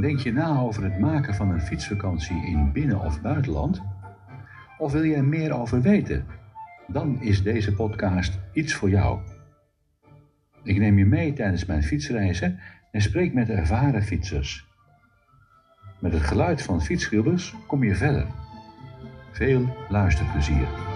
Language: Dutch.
Denk je na over het maken van een fietsvakantie in binnen- of buitenland? Of wil je er meer over weten? Dan is deze podcast iets voor jou. Ik neem je mee tijdens mijn fietsreizen en spreek met ervaren fietsers. Met het geluid van fietsschilders kom je verder. Veel luisterplezier.